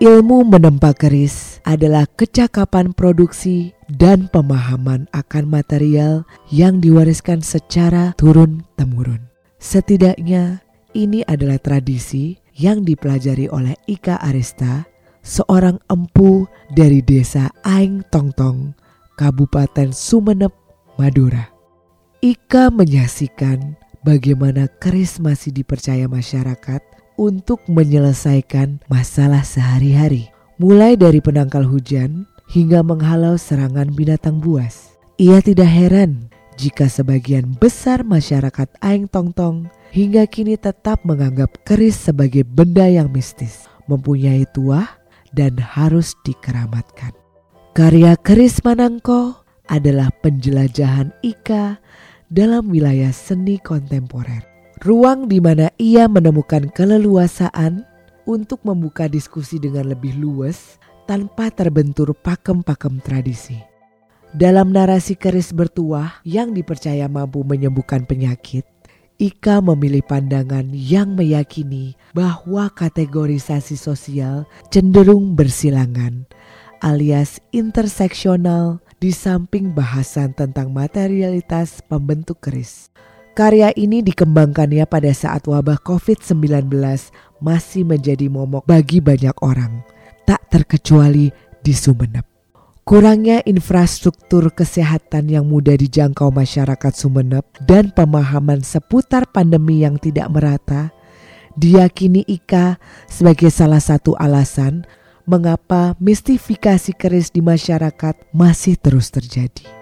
Ilmu menempa keris adalah kecakapan produksi dan pemahaman akan material yang diwariskan secara turun-temurun. Setidaknya, ini adalah tradisi yang dipelajari oleh Ika Arista, seorang empu dari desa Aing Tongtong, Kabupaten Sumeneb, Madura. Ika menyaksikan bagaimana keris masih dipercaya masyarakat untuk menyelesaikan masalah sehari-hari, mulai dari penangkal hujan hingga menghalau serangan binatang buas. Ia tidak heran jika sebagian besar masyarakat Aing Tong Tong hingga kini tetap menganggap keris sebagai benda yang mistis, mempunyai tuah dan harus dikeramatkan. Karya keris Manangko adalah penjelajahan Ika dalam wilayah seni kontemporer ruang di mana ia menemukan keleluasaan untuk membuka diskusi dengan lebih luas tanpa terbentur pakem-pakem tradisi. Dalam narasi keris bertuah yang dipercaya mampu menyembuhkan penyakit, Ika memilih pandangan yang meyakini bahwa kategorisasi sosial cenderung bersilangan alias interseksional di samping bahasan tentang materialitas pembentuk keris. Karya ini dikembangkannya pada saat wabah COVID-19 masih menjadi momok bagi banyak orang, tak terkecuali di Sumeneb. Kurangnya infrastruktur kesehatan yang mudah dijangkau masyarakat Sumeneb dan pemahaman seputar pandemi yang tidak merata, diyakini Ika sebagai salah satu alasan mengapa mistifikasi keris di masyarakat masih terus terjadi.